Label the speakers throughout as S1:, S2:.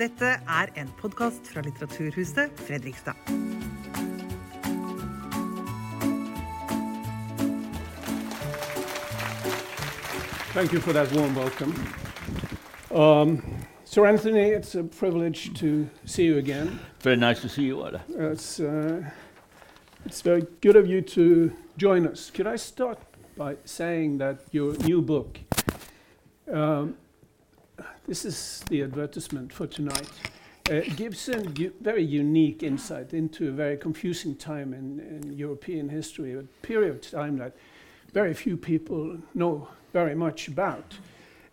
S1: Dette er en podkast fra Litteraturhuset Fredrikstad.
S2: Thank you for that warm welcome. Um, Sir Anthony, it's a privilege to see you again.
S3: Very nice to see you, Ola.
S2: It's, uh, it's very good of you to join us. Could I start by saying that your new book, um, this is the advertisement for tonight, uh, gives a very unique insight into a very confusing time in, in European history, a period of time that very few people know very much about.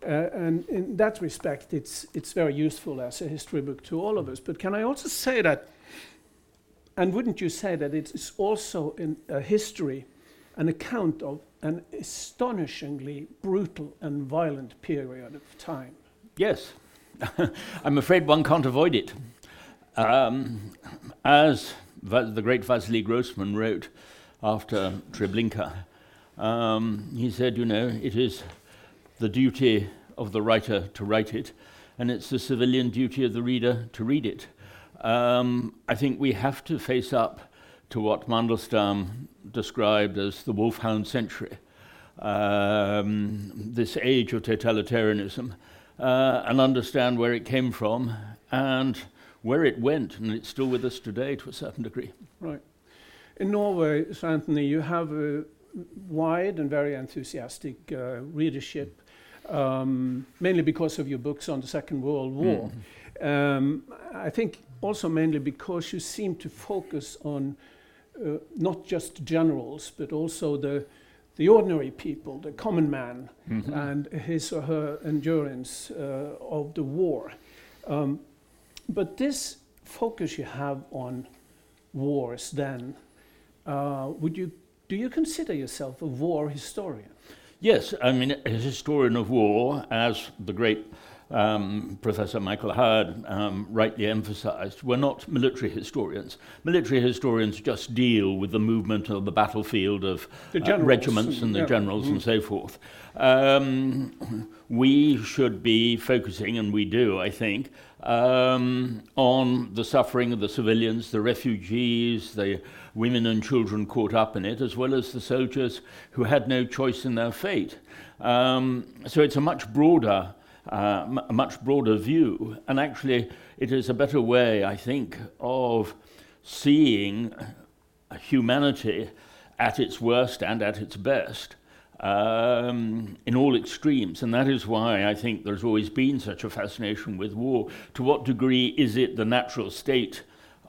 S2: Uh, and in that respect, it's, it's very useful as a history book to all of us. But can I also say that, and wouldn't you say that it's also a history, an account of an astonishingly brutal and violent period of time?
S3: Yes, I'm afraid one can't avoid it. Um, as the great Vasily Grossman wrote after Treblinka, um, he said, you know, it is the duty of the writer to write it, and it's the civilian duty of the reader to read it. Um, I think we have to face up to what Mandelstam described as the wolfhound century, um, this age of totalitarianism, uh, and understand where it came from and where it went, and it's still with us today to a certain degree.
S2: Right. In Norway, Sir Anthony, you have a wide and very enthusiastic uh, readership, um, mainly because of your books on the Second World War. Um, I think also mainly because you seem to focus on uh, not just generals, but also the the ordinary people, the common man, and his or her endurance uh, of the war. Um, but this focus you have on wars, then, uh, would you do you consider yourself a war historian?
S3: Yes, I mean, a historian of war, as the great um, Professor Michael Howard um, rightly emphasized, we're not military historians. Military historians just deal with the movement of the battlefield of
S2: The
S3: uh, regiments
S2: and-
S3: the
S2: yeah.
S3: generals and so forth. Um, we should be focusing, and we do, I think, um, on the suffering of the civilians, the refugees, the women and children caught up in it, as well as the soldiers who had no choice in their fate. Um, so it's a much broader, uh, a much broader view, and actually, it is a better way, I think, of seeing humanity at its worst and at its best um, in all extremes. And that is why I think there's always been such a fascination with war. To what degree is it the natural state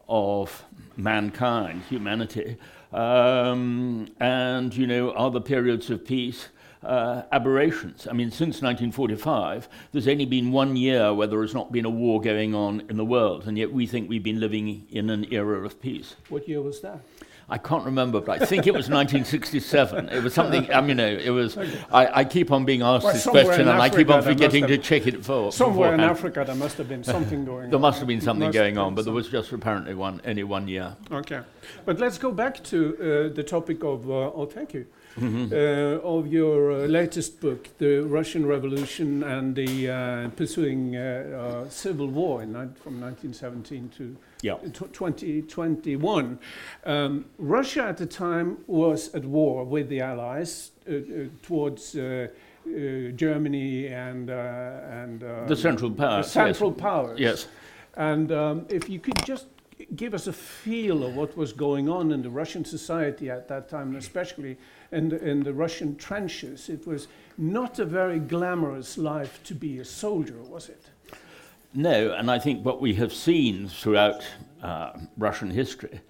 S3: of mankind, humanity? Um, and, you know, are the periods of peace uh, aberrations? I mean, since 1945, there's only been one year where there has not been a war going on in the world, and yet we think we've been living in an era of peace.
S2: What year was that?
S3: I can't remember, but I think it was 1967. It was something. I mean, no, it was. I, I keep on being asked
S2: Well,
S3: this question, and I keep on forgetting to check it for.
S2: Somewhere in. Africa, there must have been something going
S3: There
S2: on.
S3: must have been something going on, but there was just apparently one, only one year.
S2: Okay, but let's go back to uh, the topic of. Uh, oh, thank you.
S3: Mm-hmm.
S2: Uh, of your uh, latest book, The Russian Revolution and the uh, Pursuing uh, uh, Civil War in, from 1917 to
S3: Yeah.
S2: tw 2021. Um, Russia at the time was at war with the Allies uh, uh, towards uh, uh, Germany and, uh, and
S3: The Central
S2: the
S3: Powers. yes.
S2: Central Powers.
S3: Yes.
S2: And um, if you could just give us a feel of what was going on in the Russian society at that time, especially in the, in the Russian trenches, it was not a very glamorous life to be a soldier, was it?
S3: No, and I think what we have seen throughout uh, Russian history,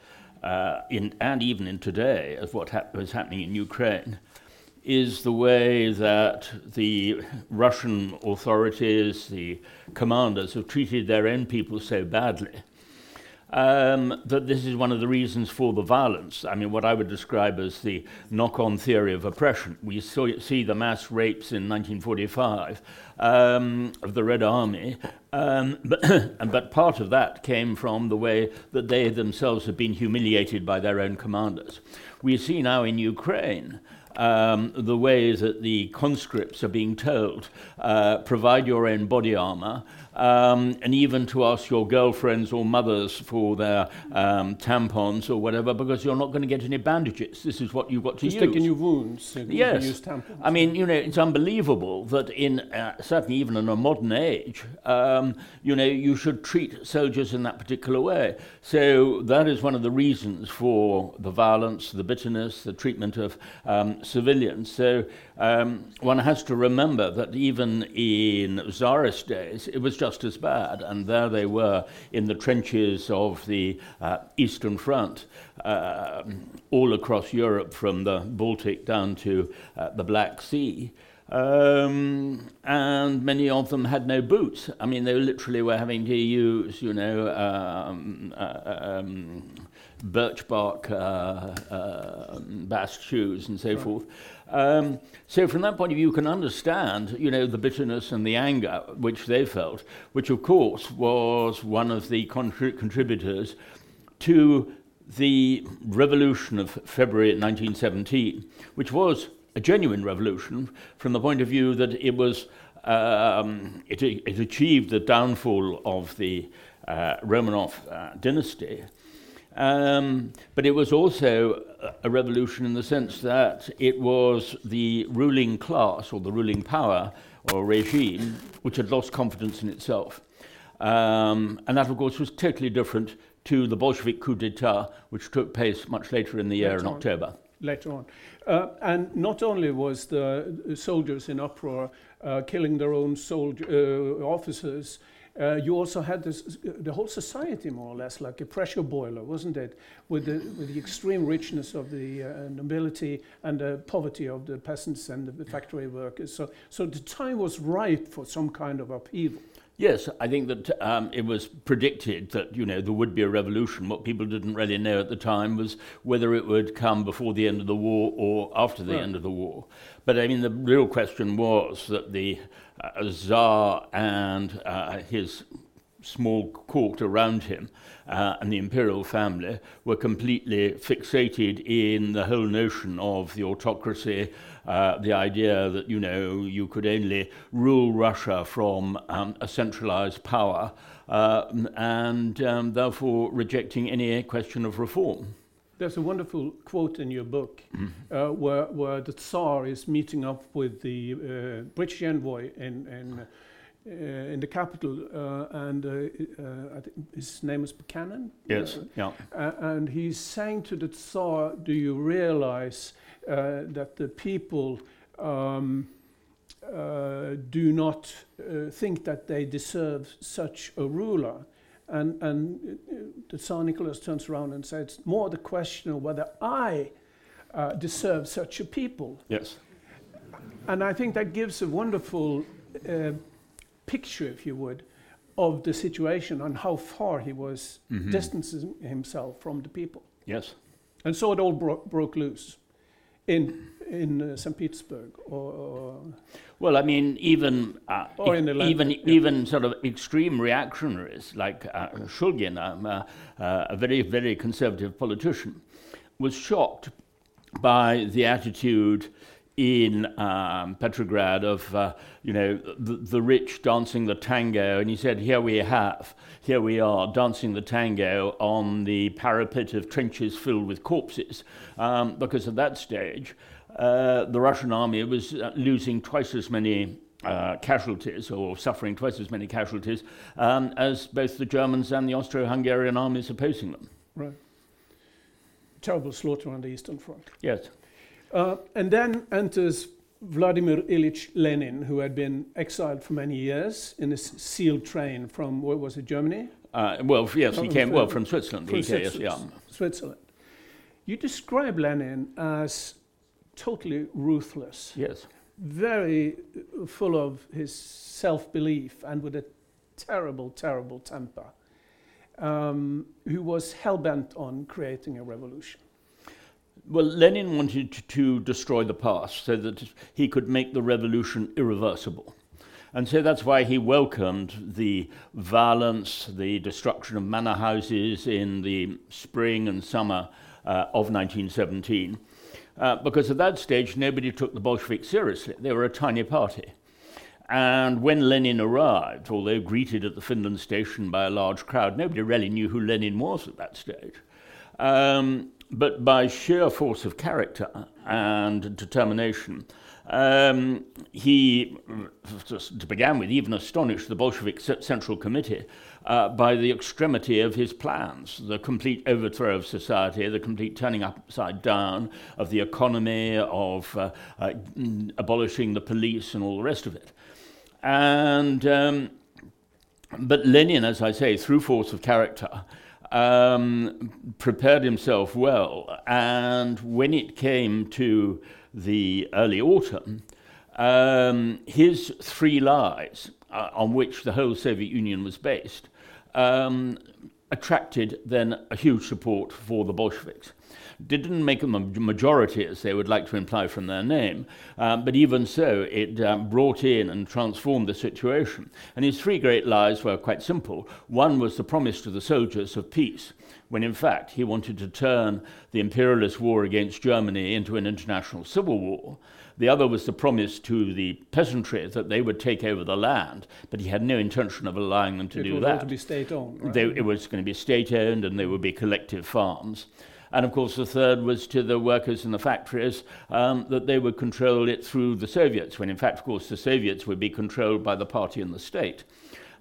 S3: uh, in, and even in today, as what hap- was happening in Ukraine, is the way that the Russian authorities, the commanders, have treated their own people so badly. um, that this is one of the reasons for the violence. I mean, what I would describe as the knock on theory of oppression. We saw, see the mass rapes in 1945 um, of the Red Army, um, but, but part of that came from the way that they themselves had been humiliated by their own commanders. We see now in Ukraine. Um, the way that the conscripts are being told, uh, provide your own body armor, um, and even to ask your girlfriends or mothers for their um, tampons or whatever, because you're not going to get any bandages. This is what you've got to
S2: To
S3: use.
S2: stick in your wounds.
S3: Yes.
S2: use tampons.
S3: I mean, you know, it's unbelievable that in uh, certainly even in a modern age, um, you know, you should treat soldiers in that particular way. So that is one of the reasons for the violence, the bitterness, the treatment of um, civilians. So um, one has to remember that even in Tsarist days, it was just as bad, and there they were in the trenches of the uh, Eastern Front, uh, all across Europe, from the Baltic down to uh, the Black Sea. Um, and many of them had no boots. I mean, they literally were having to use, you know, um, uh, um, birch bark uh, uh, bast shoes and so forth. Um, so from that point of view, you can understand, you know, the bitterness and the anger which they felt, which of course was one of the contri contributors to the revolution of February 1917, which was a genuine revolution from the point of view that it was um, it, it achieved the downfall of the uh, Romanov uh, dynasty, Um, but it was also a- revolution in the sense that it was the ruling class or the ruling power or regime which had lost confidence in itself. Um, and that, of course, was totally different to the Bolshevik coup d'etat, which took place much later in the year
S2: Later
S3: in
S2: on.
S3: October.
S2: later on. Uh, and not only was the soldiers in uproar uh, killing their own soldier, uh, officers, uh, you also had this, the whole society more or less like a pressure boiler, wasn't it? With the, with the extreme richness of the uh, nobility and the poverty of the peasants and the factory workers. So, so the time was ripe for some kind of upheaval.
S3: Yes, I think that um, it was predicted that you know there would be a revolution. What people didn't really know at the time was whether it would come before the end of the war or after the
S2: Right.
S3: end of the war. But I mean, the real question was that the uh, Tsar and uh, his small court around him uh, and the imperial family were completely fixated in the whole notion of the autocracy, uh, the idea that you know you could only rule Russia from um, a centralized power, uh, and um, therefore rejecting any question of reform.
S2: There's a wonderful quote in your book uh, where, where the Tsar is meeting up with the uh, British envoy in, in, uh, in the capital, uh, and uh, uh, I think his name is Buchanan.
S3: Yes, yeah.
S2: and he's saying to the Tsar, Do you realize that the people um, uh, do not uh, think that they deserve such a ruler? And, and uh, the Tsar Nicholas turns around and says, It's more the question of whether I uh, deserve such a people.
S3: Yes.
S2: And I think that gives a wonderful uh, picture, if you would, of the situation and how far he was
S3: Mhm.
S2: distancing himself from the people.
S3: Yes.
S2: And so it all bro- broke loose in, in uh, St. Petersburg. Or, or
S3: Well, I mean, even uh,
S2: Or in the
S3: even
S2: yeah.
S3: even sort of extreme reactionaries like uh, Shulgin, um, uh, uh, a very very conservative politician, was shocked by the attitude in um, Petrograd of uh, you know the, the rich dancing the tango, and he said, "Here we have, here we are dancing the tango on the parapet of trenches filled with corpses," um, because at that stage. Uh, the Russian army was uh, losing twice as many uh, casualties or suffering twice as many casualties um, as both the Germans and the Austro-Hungarian armies opposing them.
S2: right. Terrible slaughter on the Eastern Front.
S3: Yes.
S2: Uh, and then enters Vladimir Ilyich Lenin, who had been exiled for many years in a sealed train from, where was it, Germany?
S3: Uh, well, yes, he
S2: Oh,
S3: came
S2: from-
S3: well from Switzerland.
S2: from
S3: he yeah.
S2: Switzerland. You describe Lenin as totally ruthless,
S3: Yes.
S2: very uh, full of his self belief and with a terrible, terrible temper, um, who was hell bent on creating a revolution.
S3: Well, Lenin wanted to, destroy the past so that he could make the revolution irreversible. And so that's why he welcomed the violence, the destruction of manor houses in the spring and summer uh, of 1917. Uh, because at that stage, nobody took the Bolsheviks seriously. They were a tiny party. And when Lenin arrived, although greeted at the Finland station by a large crowd, nobody really knew who Lenin was at that stage. Um, but by sheer force of character and determination, um, he, to begin with, even astonished the Bolshevik Central Committee uh, by the extremity of his plans, the complete overthrow of society, the complete turning upside down of the economy, of uh, uh, abolishing the police, and all the rest of it. And um, but Lenin, as I say, through force of character, um, prepared himself well, and when it came to the early autumn, um, his three lies, uh, on which the whole Soviet Union was based, um, attracted then a huge support for the Bolsheviks. Didn't make them a majority, as they would like to imply from their name, um, but even so, it um, brought in and transformed the situation. And his three great lies were quite simple. One was the promise to the soldiers of peace, when in fact he wanted to turn the imperialist war against Germany into an international civil war. The other was the promise to the peasantry that they would take over the land, but he had no intention of allowing them to
S2: it
S3: do
S2: was
S3: that.
S2: all to be state-owned, right?
S3: They, it was going to be state owned and they would be collective farms. And of course, the third was to the workers in the factories um, that they would control it through the Soviets, when in fact, of course, the Soviets would be controlled by the party and the state.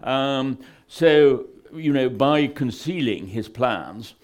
S3: Um, so, you know, by concealing his plans,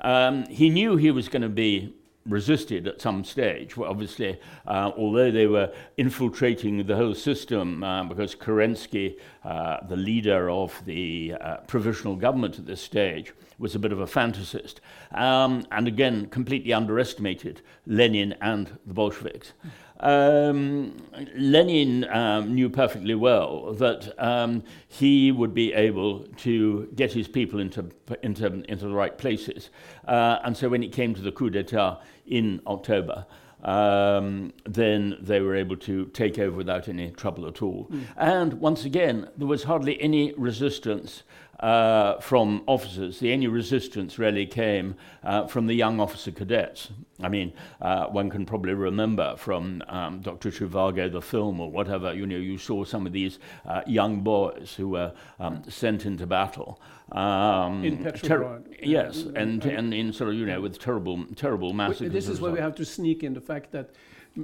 S3: um, he knew he was going to be resisted at some stage. Well, obviously, uh, although they were infiltrating the whole system, uh, because Kerensky, uh, the leader of the uh, provisional government at this stage, was a bit of a fantasist, um, and again, completely underestimated Lenin and the Bolsheviks. Um, Lenin um, knew perfectly well that um, he would be able to get his people into, into, into the right places. Uh, and so when it came to the coup d'etat in October, um, then they were able to take over without any trouble at all. Mm. And once again, there was hardly any resistance uh, from officers. The only resistance really came uh, from the young officer cadets. I mean, uh, one can probably remember from um, Dr. Zhivago, the film or whatever, you know, you saw some of these uh, young boys who were um, sent into battle.
S2: Um, in.
S3: Ter- yes, and, and in sort of, you know, with terrible, terrible massacres.
S2: This is where we have to sneak in the fact that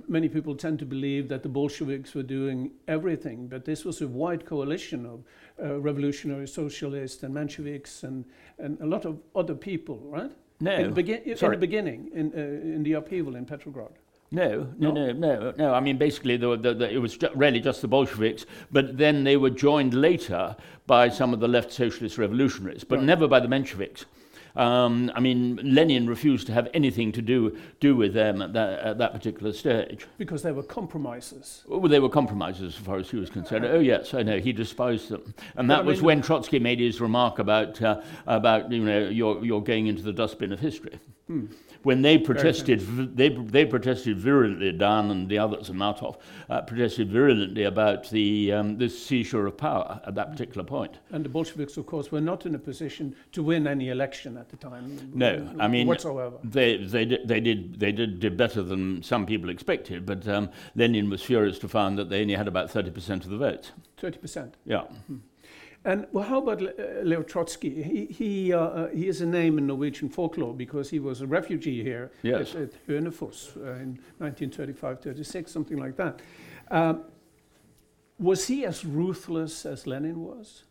S2: many people tend to believe that the Bolsheviks were doing everything, but this was a wide coalition of uh, revolutionary socialists and Mensheviks and, and a lot of other people, right?
S3: No.
S2: In the, begi- in the beginning, in, uh, in the upheaval in Petrograd.
S3: No, no, no, no, no. I mean, basically, the, the, the, it was ju- really just the Bolsheviks, but then they were joined later by some of the left socialist revolutionaries, but right. never by the Mensheviks. Um, I mean, Lenin refused to have anything to do, do with them at that, at that particular stage.
S2: Because they were compromises.
S3: Well, they were compromises as far as he was concerned. Oh, yes, I know, he despised them. And that was when Trotsky made his remark about, uh, about you know, you're, you're going into the dustbin of history. Hmm when they protested, they, they protested virulently, Dan and the others, and Martov, uh, protested virulently about the, um, the seizure of power at that particular point.
S2: And the Bolsheviks, of course, were not in a position to win any election at the time.
S3: No, I mean,
S2: whatsoever.
S3: They, they, did, they, did, they did, did better than some people expected, but um, Lenin was furious to find that they only had about 30% of the votes.
S2: 30%?
S3: Yeah.
S2: Hmm. And well, how about Leo Trotsky? He, he, uh, uh, he is a name in Norwegian folklore because he was a refugee here
S3: yes.
S2: at, at Hønefoss uh, in 1935 36, something like that. Um, was he as ruthless as Lenin was?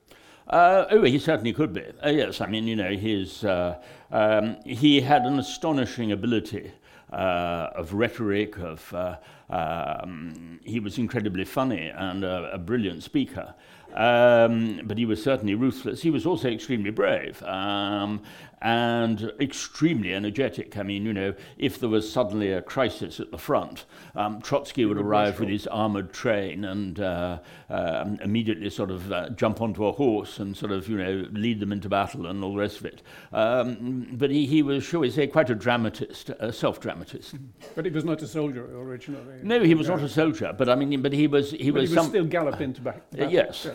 S3: Uh, oh, he certainly could be. Uh, yes, I mean, you know, his, uh, um, he had an astonishing ability uh, of rhetoric, of, uh, um, he was incredibly funny and a brilliant speaker. Um, but he was certainly ruthless. He was also extremely brave um, and extremely energetic. I mean, you know, if there was suddenly a crisis at the front, um, Trotsky would arrive with his armored train and uh, uh, immediately sort of uh, jump onto a horse and sort of, you know, lead them into battle and all the rest of it. Um, but he, he was, shall we say, quite a dramatist, a self-dramatist.
S2: But he was not a soldier originally.
S3: No, he was not a soldier. But I mean, but he was he
S2: but
S3: was,
S2: he was still galloping to back.
S3: Uh, yes. Yeah.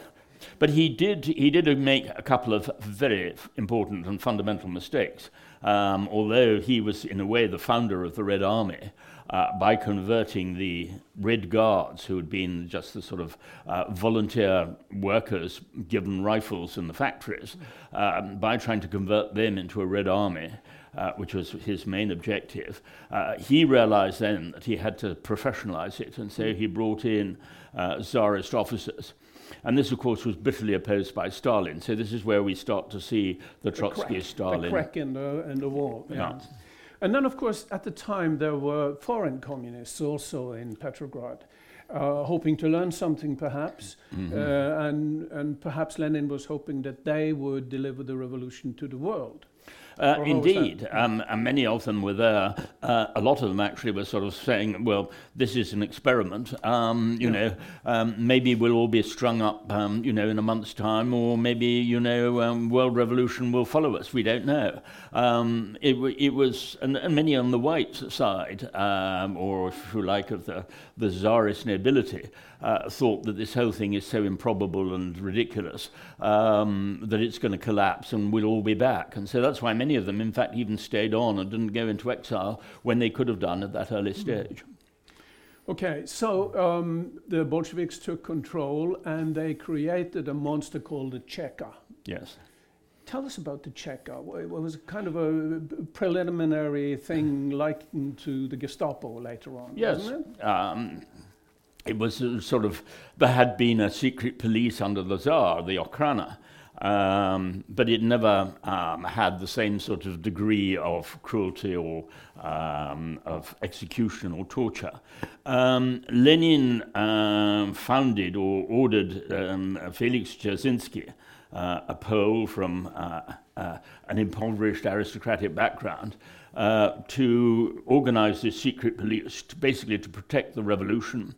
S3: But he did, he did make a couple of very important and fundamental mistakes. um, although he was, in a way, the founder of the Red Army, uh, by converting the Red Guards, who had been just the sort of uh, volunteer workers given rifles in the factories, um, by trying to convert them into a Red Army. Uh, which was his main objective. Uh, he realized then that he had to professionalize it, and so he brought in uh, Tsarist officers. And this, of course, was bitterly opposed by Stalin. So this is where we start to see the Trotsky Stalin.
S2: The crack in the, in the wall.
S3: Yeah.
S2: Yeah. And then, of course, at the time, there were foreign communists also in Petrograd, uh, hoping to learn something perhaps.
S3: Mhm.
S2: Uh, and, and perhaps Lenin was hoping that they would deliver the revolution to the world.
S3: Uh,
S2: Or how was that?
S3: indeed, um, and many of them were there. Uh, a lot of them actually were sort of saying, "Well, this is an experiment. Um, you
S2: Yeah.
S3: know, um, maybe we'll all be strung up, um, you know, in a month's time, or maybe you know, um, world revolution will follow us. We don't know." Um, it, it was, and, and many on the white side, um, or if you like, of the the czarist nobility, uh, thought that this whole thing is so improbable and ridiculous um, that it's going to collapse and we'll all be back. And so that's why many of them, in fact, even stayed on and didn't go into exile when they could have done at that early stage.
S2: Okay, so um, the Bolsheviks took control and they created a monster called the Cheka.
S3: Yes.
S2: Tell us about the Cheka. It was kind of a preliminary thing likened to the Gestapo later on,
S3: Yes.
S2: wasn't it?
S3: Um, it was sort of, there had been a secret police under the Tsar, the Okhrana, um, but it never um, had the same sort of degree of cruelty or um, of execution or torture. Um, Lenin um, founded or ordered um, Felix Dzerzhinsky, uh, a Pole from uh, uh, an impoverished aristocratic background, uh, to organize this secret police, to basically to protect the revolution.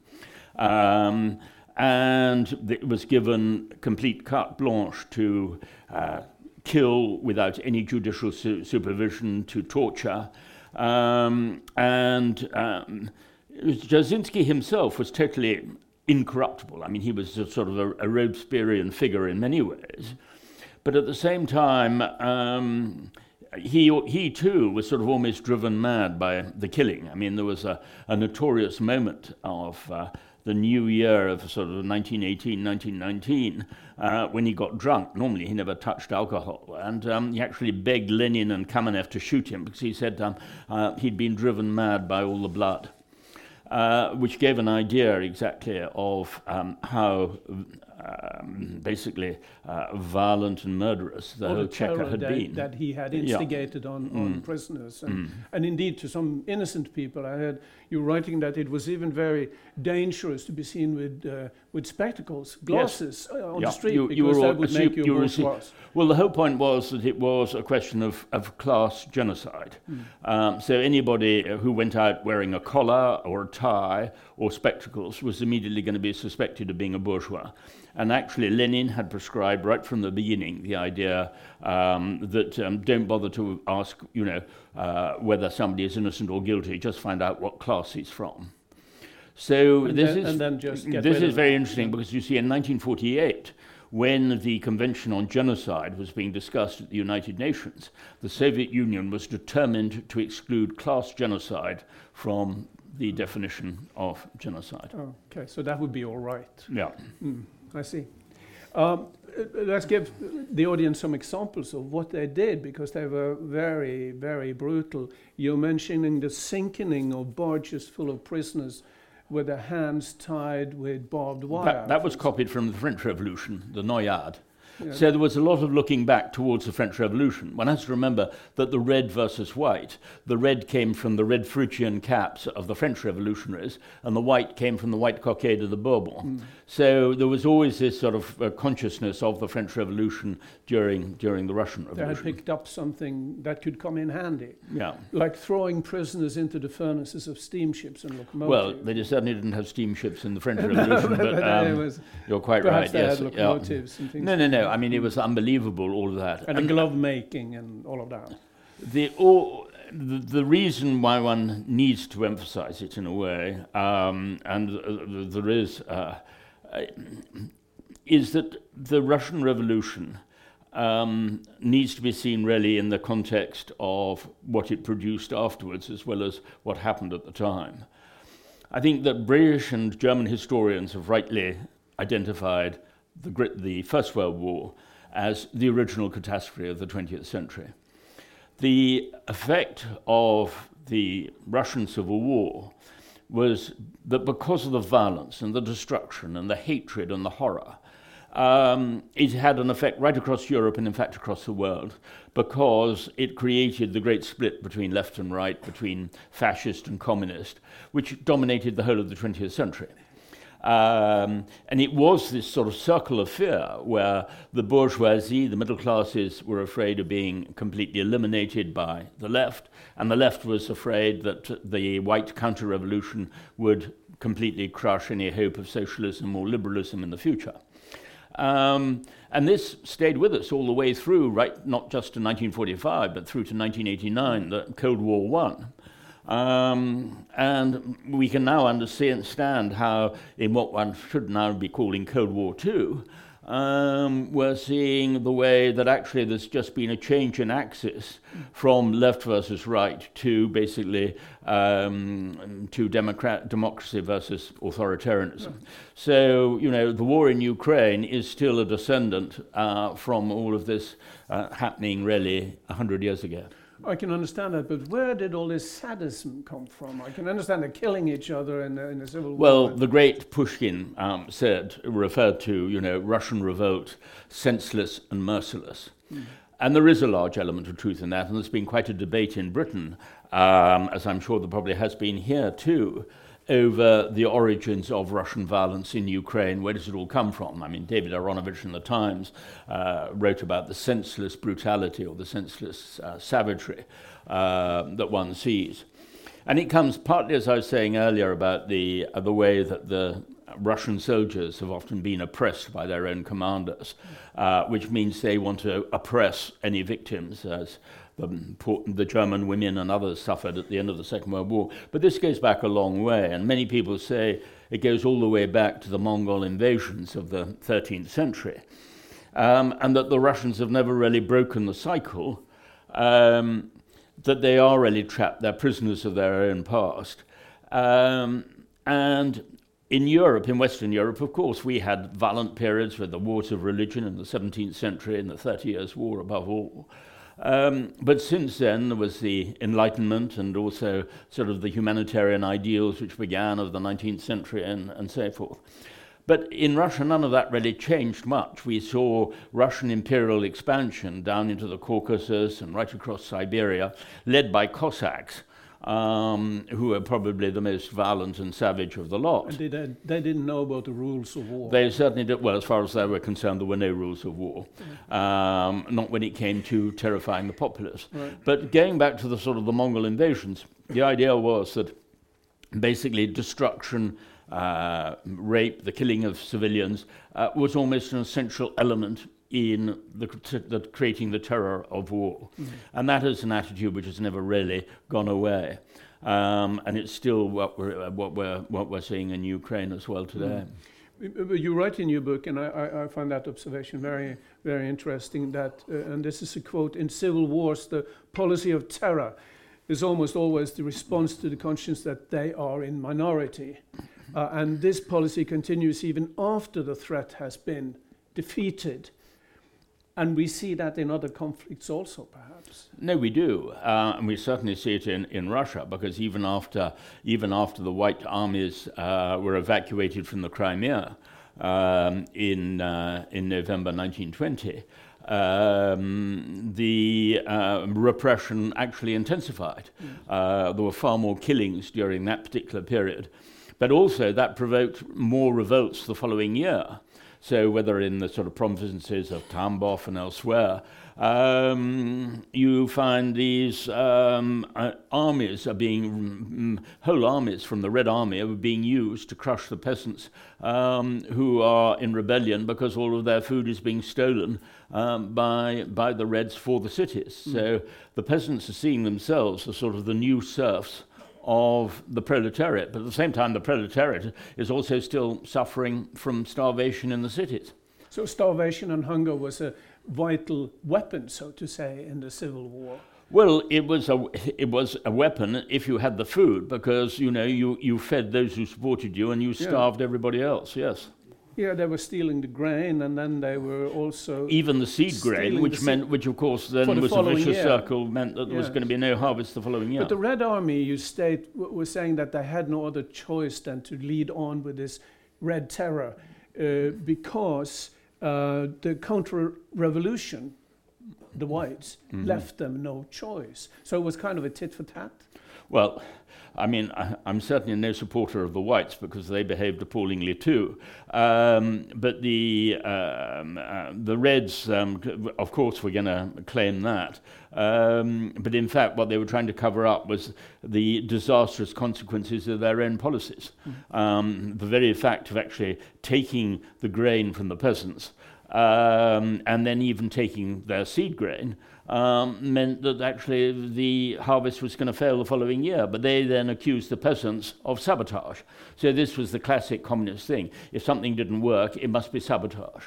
S3: Um, and it was given complete carte blanche to uh, kill without any judicial su- supervision, to torture. Um, and um, Dzerzhinsky himself was totally incorruptible. I mean, he was a sort of a, a Robespierrean figure in many ways. But at the same time, um, he, he too was sort of almost driven mad by the killing. I mean, there was a, a notorious moment of uh, the new year of sort of 1918, 1919, uh, when he got drunk. Normally, he never touched alcohol. And um, he actually begged Lenin and Kamenev to shoot him because he said um, uh, he'd been driven mad by all the blood. Uh, which gave an idea exactly of um, how um, basically uh, violent and murderous the whole Cheka had
S2: that,
S3: been.
S2: that he had
S3: Yeah.
S2: instigated on, on
S3: Mm.
S2: prisoners. And,
S3: Mm.
S2: and indeed, to some innocent people, I heard you writing that it was even very dangerous to be seen with, uh, with spectacles, glasses uh, on
S3: Yeah,
S2: the street,
S3: you- you
S2: because
S3: were
S2: that would make you,
S3: you were
S2: a
S3: assume-
S2: bourgeois.
S3: Well, the whole point was that it was a question of, of class genocide. Um, so anybody who went out wearing a collar or a tie or spectacles was immediately going to be suspected of being a bourgeois. And actually, Lenin had prescribed right from the beginning the idea um, that um, don't bother to ask, you know, uh, whether somebody is innocent or guilty. Just find out what class he's from. So
S2: And
S3: this
S2: then-
S3: is
S2: and then just get
S3: this is very
S2: it.
S3: interesting because you see in 1948 when the Convention on Genocide was being discussed at the United Nations, the Soviet Union was determined to exclude class genocide from the definition of genocide.
S2: Oh, okay, so that would be all right.
S3: Yeah.
S2: Mm, I see. Um, let's give the audience some examples of what they did because they were very, very brutal. You're mentioning the sinking of barges full of prisoners with their hands tied with barbed wire.
S3: That, that was copied from the French Revolution, the Noyade.
S2: Yeah.
S3: So there was a lot of looking back towards the French Revolution. One has to remember that the red versus white, the red came from the red Phrygian caps of the French revolutionaries, and the white came from the white cockade of the Bourbon. So there was always this sort of uh, consciousness of the French Revolution during, during the Russian Revolution.
S2: They had picked up something that could come in handy,
S3: Yeah.
S2: like throwing prisoners into the furnaces of steamships and locomotives.
S3: Well, they certainly didn't have steamships in the French
S2: No,
S3: Revolution,
S2: but
S3: but um, you're quite right.
S2: they
S3: yes.
S2: had
S3: yeah.
S2: and things.
S3: No, no, no. I mean, it was unbelievable, all of that.
S2: and, glove making and all of that.
S3: The, all, the, the reason why one needs to emphasize it in a way, um, and uh, there is, uh, uh, is that the Russian Revolution um, needs to be seen really in the context of what it produced afterwards as well as what happened at the time. I think that British and German historians have rightly identified the, the First World War as the original catastrophe of the 20th century. The effect of the Russian Civil War was that because of the violence and the destruction and the hatred and the horror, um, it had an effect right across Europe and, in fact, across the world because it created the great split between left and right, between fascist and communist, which dominated the whole of the 20th century. Um, and it was this sort of circle of fear where the bourgeoisie, the middle classes, were afraid of being completely eliminated by the left, and the left was afraid that the white counter revolution would completely crush any hope of socialism or liberalism in the future. Um, and this stayed with us all the way through, right, not just to 1945, but through to 1989, the Cold War one. Um, and we can now understand how, in what one should now be calling Cold War II, um, we're seeing the way that actually there's just been a change in axis from left versus right to basically um, to democrat- democracy versus authoritarianism. So, you know, the war in Ukraine is still a descendant uh, from all of this uh, happening really 100 years ago.
S2: I can understand that, but where did all this sadism come from? I can understand they're killing each other in, in the civil
S3: war.
S2: Well,
S3: the great Pushkin um, said, referred to, you know, Russian revolt, senseless and merciless. Mm. And there is a large element of truth in that, and there's been quite a debate in Britain, um, as I'm sure there probably has been here too, over the origins of Russian violence in Ukraine. Where does it all come from? I mean, David Aaronovitch in the Times uh, wrote about the senseless brutality or the senseless uh, savagery uh, that one sees. And it comes partly, as I was saying earlier, about the, uh, the way that the Russian soldiers have often been oppressed by their own commanders, uh, which means they want to oppress any victims, as the, the German women and others suffered at the end of the Second World War. But this goes back a long way, and many people say it goes all the way back to the Mongol invasions of the 13th century, um, and that the Russians have never really broken the cycle, um, that they are really trapped, they're prisoners of their own past. Um, and in Europe, in Western Europe, of course, we had violent periods with the wars of religion in the 17th century and the Thirty Years' War above all. Um, but since then, there was the Enlightenment and also sort of the humanitarian ideals which began of the 19th century and, and so forth. But in Russia, none of that really changed much. We saw Russian imperial expansion down into the Caucasus and right across Siberia, led by Cossacks um, who were probably the most violent and savage of the lot.
S2: And they, they didn't know about the rules of war.
S3: They certainly did. Well, as far as they were concerned, there were no rules of war. Mm. Um, not when it came to terrifying the populace. Right. But going back to the sort of the Mongol invasions, the idea was that basically destruction, uh, rape, the killing of civilians uh, was almost an essential element in the, the, creating the terror of war. Mm. And that is an attitude which has never really gone away. Um, and it's still what we're, what, we're, what we're seeing in Ukraine as well today.
S2: Mm. You write in your book, and I, I, find that observation very, very interesting. That, uh, and this is a quote: "In civil wars, the policy of terror is almost always the response to the conscience that they are in minority, uh, and this policy continues even after the threat has been defeated." And we see that in other conflicts also, perhaps.
S3: No, we do, uh, and we certainly see it in, in Russia because even after even after the White armies uh, were evacuated from the Crimea um, in uh, in November 1920. Um, the uh, repression actually intensified. Mm. Uh, there were far more killings during that particular period. But also, that provoked more revolts the following year. So whether in the sort of provinces of Tambov and elsewhere, um, you find these um, uh, armies are being, mm, whole armies from the Red Army are being used to crush the peasants um, who are in rebellion because all of their food is being stolen um, by, by the Reds for the cities. Mm. So the peasants are seeing themselves as sort of the new serfs of the proletariat, but at the same time, the proletariat is also still suffering from starvation in the cities.
S2: So starvation and hunger was a vital weapon, so to say, in the Civil War.
S3: Well, it was a it was a weapon if you had the food because you know you, you fed those who supported you and you
S2: Yeah.
S3: starved everybody else. Yes,
S2: Yeah, they were stealing the grain, and then they were also
S3: even the seed grain, which meant which of course then
S2: the
S3: was a vicious
S2: year.
S3: circle meant that there was going to be no harvest the following year.
S2: But the Red Army, you state, w- was saying that they had no other choice than to lead on with this Red Terror uh, because uh, the counter-revolution, the whites,
S3: Mhm.
S2: left them no choice. So it was kind of a tit for tat.
S3: Well, I mean, I, I'm certainly no supporter of the whites because they behaved appallingly too. Um, but the um, uh, the Reds, um, of course, were going to claim that. Um, but in fact, what they were trying to cover up was the disastrous consequences of their own policies. Um, the very fact of actually taking the grain from the peasants um, and then even taking their seed grain um, meant that actually the harvest was going to fail the following year. But they then accused the peasants of sabotage. So this was the classic communist thing. If something didn't work, it must be sabotage.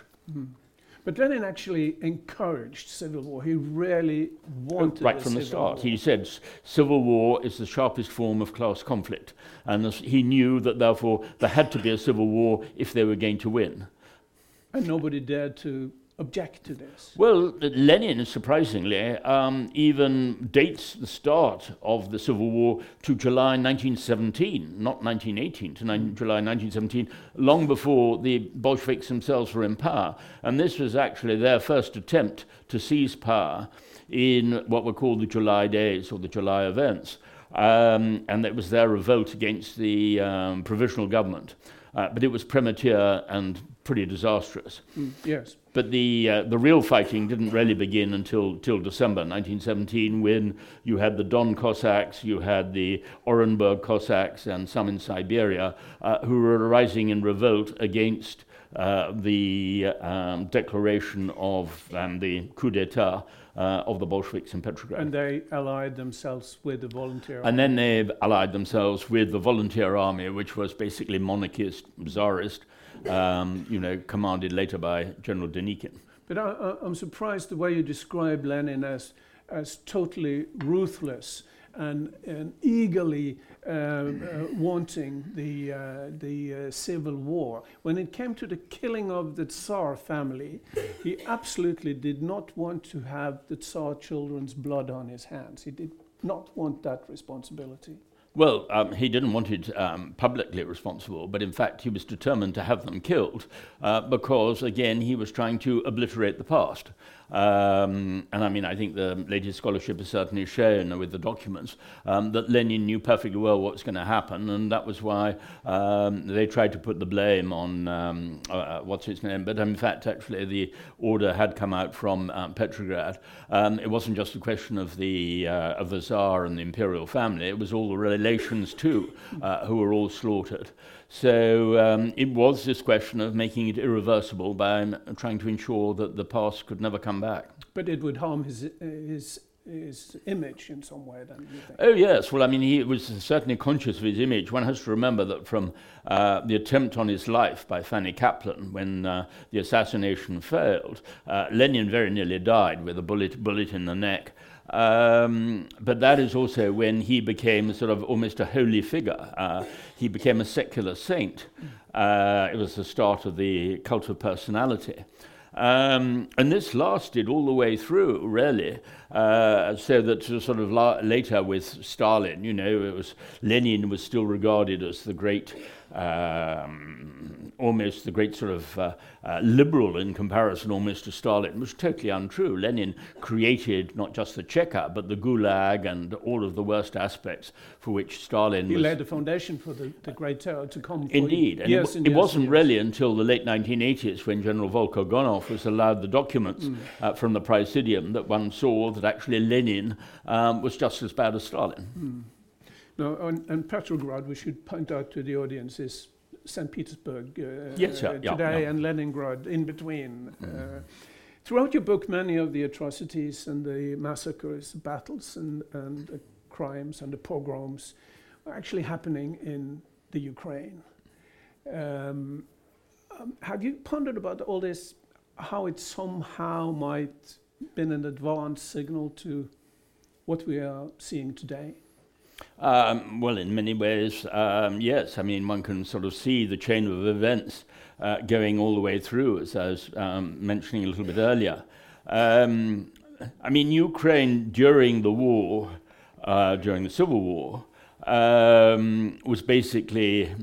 S2: But Lenin actually encouraged civil war. He really wanted
S3: right from the start.
S2: war.
S3: He said civil war is the sharpest form of class conflict. And this- he knew that therefore there had to be a civil war if they were going to win.
S2: and nobody dared to object to this.
S3: Well, Lenin, surprisingly, um, even dates the start of the Civil War to July 1917, not 1918, to July 1917, long before the Bolsheviks themselves were in power. And this was actually their first attempt to seize power in what were called the July days or the July events. Um, and it was their revolt against the um, provisional government. Uh, but it was premature and pretty disastrous.
S2: Mm, yes.
S3: But the uh, the real fighting didn't really begin until till December 1917, when you had the Don Cossacks, you had the Orenburg Cossacks, and some in Siberia uh, who were rising in revolt against uh, the um, declaration of and the coup d'état uh, of the Bolsheviks in Petrograd.
S2: And they allied themselves with the volunteer.
S3: And then they allied themselves with the volunteer army, which was basically monarchist, czarist, um, you know, commanded later by General Denikin.
S2: But I, I'm surprised the way you describe Lenin as, as totally ruthless and, and eagerly uh, uh, wanting the, uh, the uh, civil war. When it came to the killing of the Tsar family, he absolutely did not want to have the Tsar children's blood on his hands. He did not want that responsibility.
S3: Well, um, he didn't want it um, publicly responsible, but in fact, he was determined to have them killed uh, because, again, he was trying to obliterate the past. Um, and I mean, I think the latest scholarship has certainly shown with the documents um, that Lenin knew perfectly well what was going to happen, and that was why um, they tried to put the blame on um, uh, uh, what's its name. But in fact, actually, the order had come out from um, Petrograd. Um, it wasn't just a question of the uh, of the Tsar and the imperial family; it was all the relations too, uh, who were all slaughtered. So um, it was this question of making it irreversible by trying to ensure that the past could never come back.
S2: But it would harm his, his, his image in some way, then, you think?
S3: Oh yes, well I mean he was certainly conscious of his image. One has to remember that from uh, the attempt on his life by Fanny Kaplan when uh, the assassination failed, uh, Lenin very nearly died with a bullet bullet in the neck. Um, but that is also when he became sort of almost a holy figure. Uh, he became a secular saint. Uh, it was the start of the cult of personality. Um, and this lasted all the way through, really, uh, so that sort of la- later with Stalin, you know, it was Lenin was still regarded as the great, um, almost the great sort of uh, uh, liberal in comparison almost to Stalin, was totally untrue. Lenin created not just the Cheka, but the Gulag and all of the worst aspects for which Stalin
S2: He laid the foundation for the, the Great Terror to come.
S3: Indeed, and
S2: years
S3: it,
S2: and
S3: it
S2: years
S3: wasn't
S2: years.
S3: really until the late 1980s when General Volkogonov was allowed the documents
S2: Mm.
S3: uh, from the Presidium that one saw that actually Lenin um, was just as bad as Stalin.
S2: Mm. No, and, and Petrograd, we should point out to the audience, is St. Petersburg uh,
S3: Yes,
S2: today
S3: yeah.
S2: and Leningrad in between.
S3: Mm.
S2: Uh, throughout your book, many of the atrocities and the massacres, battles, and, and the crimes and the pogroms are actually happening in the Ukraine. Um, um, have you pondered about all this how it somehow might been an advanced signal to what we are seeing today?
S3: Um, well, in many ways, um, yes. I mean, one can sort of see the chain of events uh, going all the way through, as I was um, mentioning a little bit earlier. Um, I mean, Ukraine during the war, uh, during the Civil War, um, was basically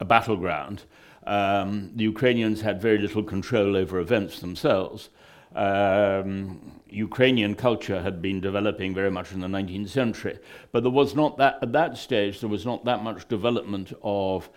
S3: a battleground. Um, the Ukrainians had very little control over events themselves. Um, Ukrainian culture had been developing very much in the 19th century, but there was not that at that stage there was not that much development of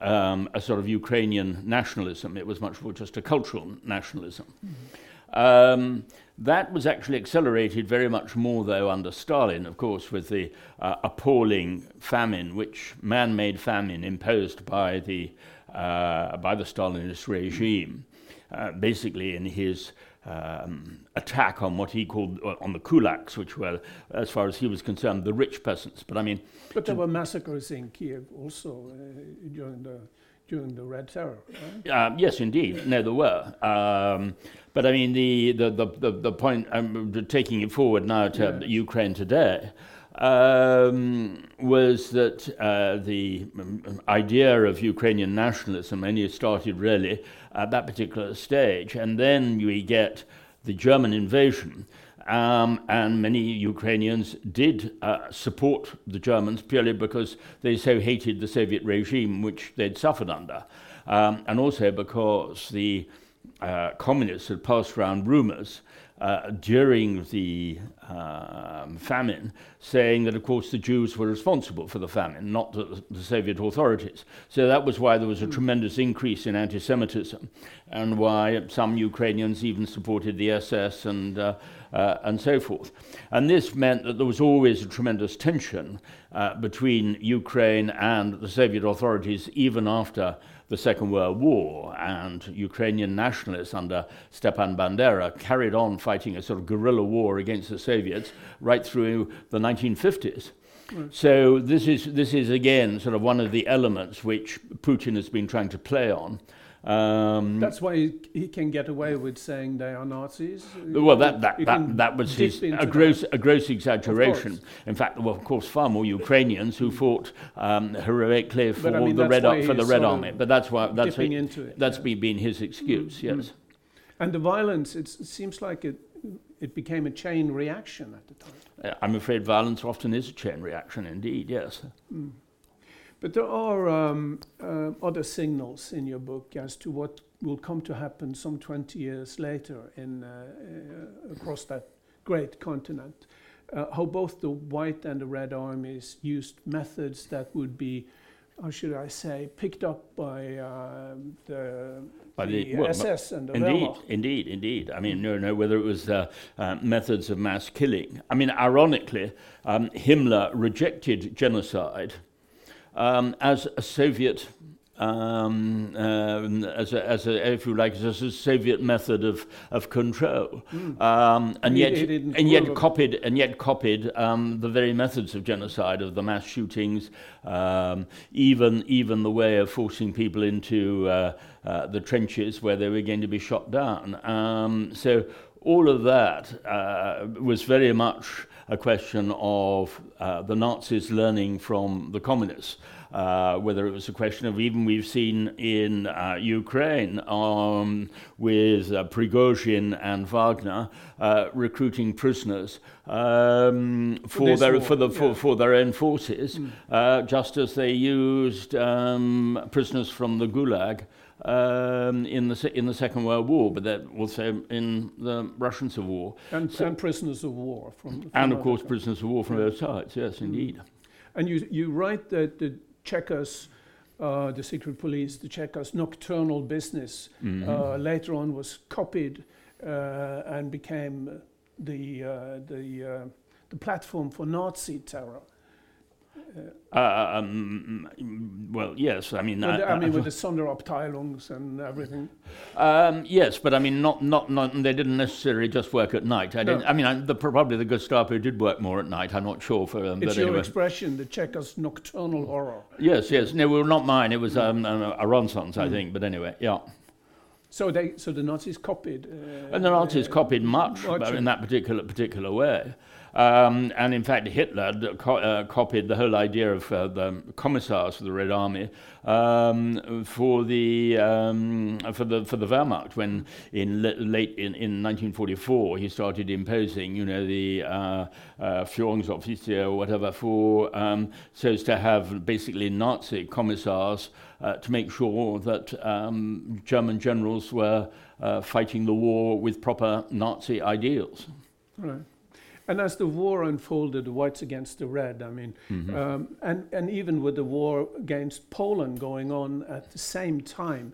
S3: um, a sort of Ukrainian nationalism. It was much more just a cultural nationalism. Mm-hmm. Um, that was actually accelerated very much more, though, under Stalin, of course, with the uh, appalling famine, which man-made famine imposed by the uh, by the Stalinist regime, uh, basically in his um, attack on what he called uh, on the kulaks, which were, as far as he was concerned, the rich peasants. But I mean,
S2: but there were massacres in Kiev also uh, during the during the Red Terror. Right?
S3: Uh, yes, indeed. No, there were. Um, but I mean, the the the the, the point. I'm taking it forward now to yes. Ukraine today. Um, was that uh, the idea of Ukrainian nationalism only started really at that particular stage, and then we get the German invasion. Um, and many Ukrainians did uh, support the Germans purely because they so hated the Soviet regime which they'd suffered under, um, and also because the uh, communists had passed around rumors uh, during the um, famine, saying that, of course, the Jews were responsible for the famine, not the, the Soviet authorities. So that was why there was a tremendous increase in anti Semitism, and why some Ukrainians even supported the SS and, uh, uh, and so forth. And this meant that there was always a tremendous tension uh, between Ukraine and the Soviet authorities, even after the Second World War, and Ukrainian nationalists under Stepan Bandera carried on fighting a sort of guerrilla war against the Soviets right through the 1950s. So this is this is again sort of one of the elements which Putin has been trying to play on.
S2: Um, That's why he, he, can get away with saying they are Nazis.
S3: Well, that that, that, that was his, a gross a gross exaggeration. In fact, there were of course far more Ukrainians who fought um, heroically for I mean, the red for the Red Army. But that's why that's he, it, that's yeah. been, been his excuse. Mm-hmm. Yes.
S2: And the violence, it seems like it it became a chain reaction at the time.
S3: Uh, I'm afraid violence often is a chain reaction, indeed. Yes. Mm.
S2: But there are um, uh, other signals in your book as to what will come to happen some 20 years later in, uh, uh, across that great continent. Uh, how both the White and the Red Armies used methods that would be, how should I say, picked up by um, the by the, the well, SS and the
S3: indeed,
S2: Wehrmacht.
S3: Indeed, indeed. I mean, no, no, whether it was uh, uh, methods of mass killing. I mean, ironically, um, Himmler rejected genocide um, as a Soviet, um, uh, as, a, as a, if you like, as a Soviet method of, of control, mm. um, and yet and yet copied and yet copied um, the very methods of genocide, of the mass shootings, um, even even the way of forcing people into uh, uh, the trenches where they were going to be shot down. Um, so all of that uh, was very much a question of uh, the Nazis learning from the communists. Uh, whether it was a question of even we've seen in uh, Ukraine um, with uh, Prigozhin and Wagner uh, recruiting prisoners um, for, for their war, for the yeah. for, for, their own forces, mm. just as they used um, prisoners from the Gulag. Um, in the in the Second World War, but that also in the Russian Civil War,
S2: and, so, and prisoners of war from, from
S3: and of course prisoners of war from both sides. Yes, indeed.
S2: And you you write that the Cheka's, uh, the secret police, the Cheka's nocturnal business mm-hmm. uh, later on was copied uh, and became the uh, the uh, the platform for Nazi terror.
S3: Uh, um, well, yes. I mean,
S2: I, I mean, with the Sonderabteilungs and everything.
S3: Um, yes, but I mean, not, not, not. They didn't necessarily just work at night. I no. didn't. I mean, I, the, probably the Gestapo did work more at night. I'm not sure for them.
S2: It's
S3: your
S2: anyway. expression, the Cheka's nocturnal horror.
S3: Yes, yes. No, well, not mine. It was um, uh, Aronson's, I mm. think. But anyway, yeah.
S2: So they, so the Nazis copied. Uh,
S3: And the Nazis
S2: uh,
S3: copied much
S2: much
S3: in that particular particular way. Um, and in fact, Hitler co- uh, copied the whole idea of uh, the commissars of the Red Army um, for the um, for the for the Wehrmacht. When in l- late in, in 1944 he started imposing, you know, the uh, uh, Führungsoffizier or whatever for um, so as to have basically Nazi commissars uh, to make sure that um, German generals were uh, fighting the war with proper Nazi ideals.
S2: Right. And as the war unfolded, the whites against the red, I mean,
S3: Mm-hmm.
S2: um, and, and even with the war against Poland going on at the same time,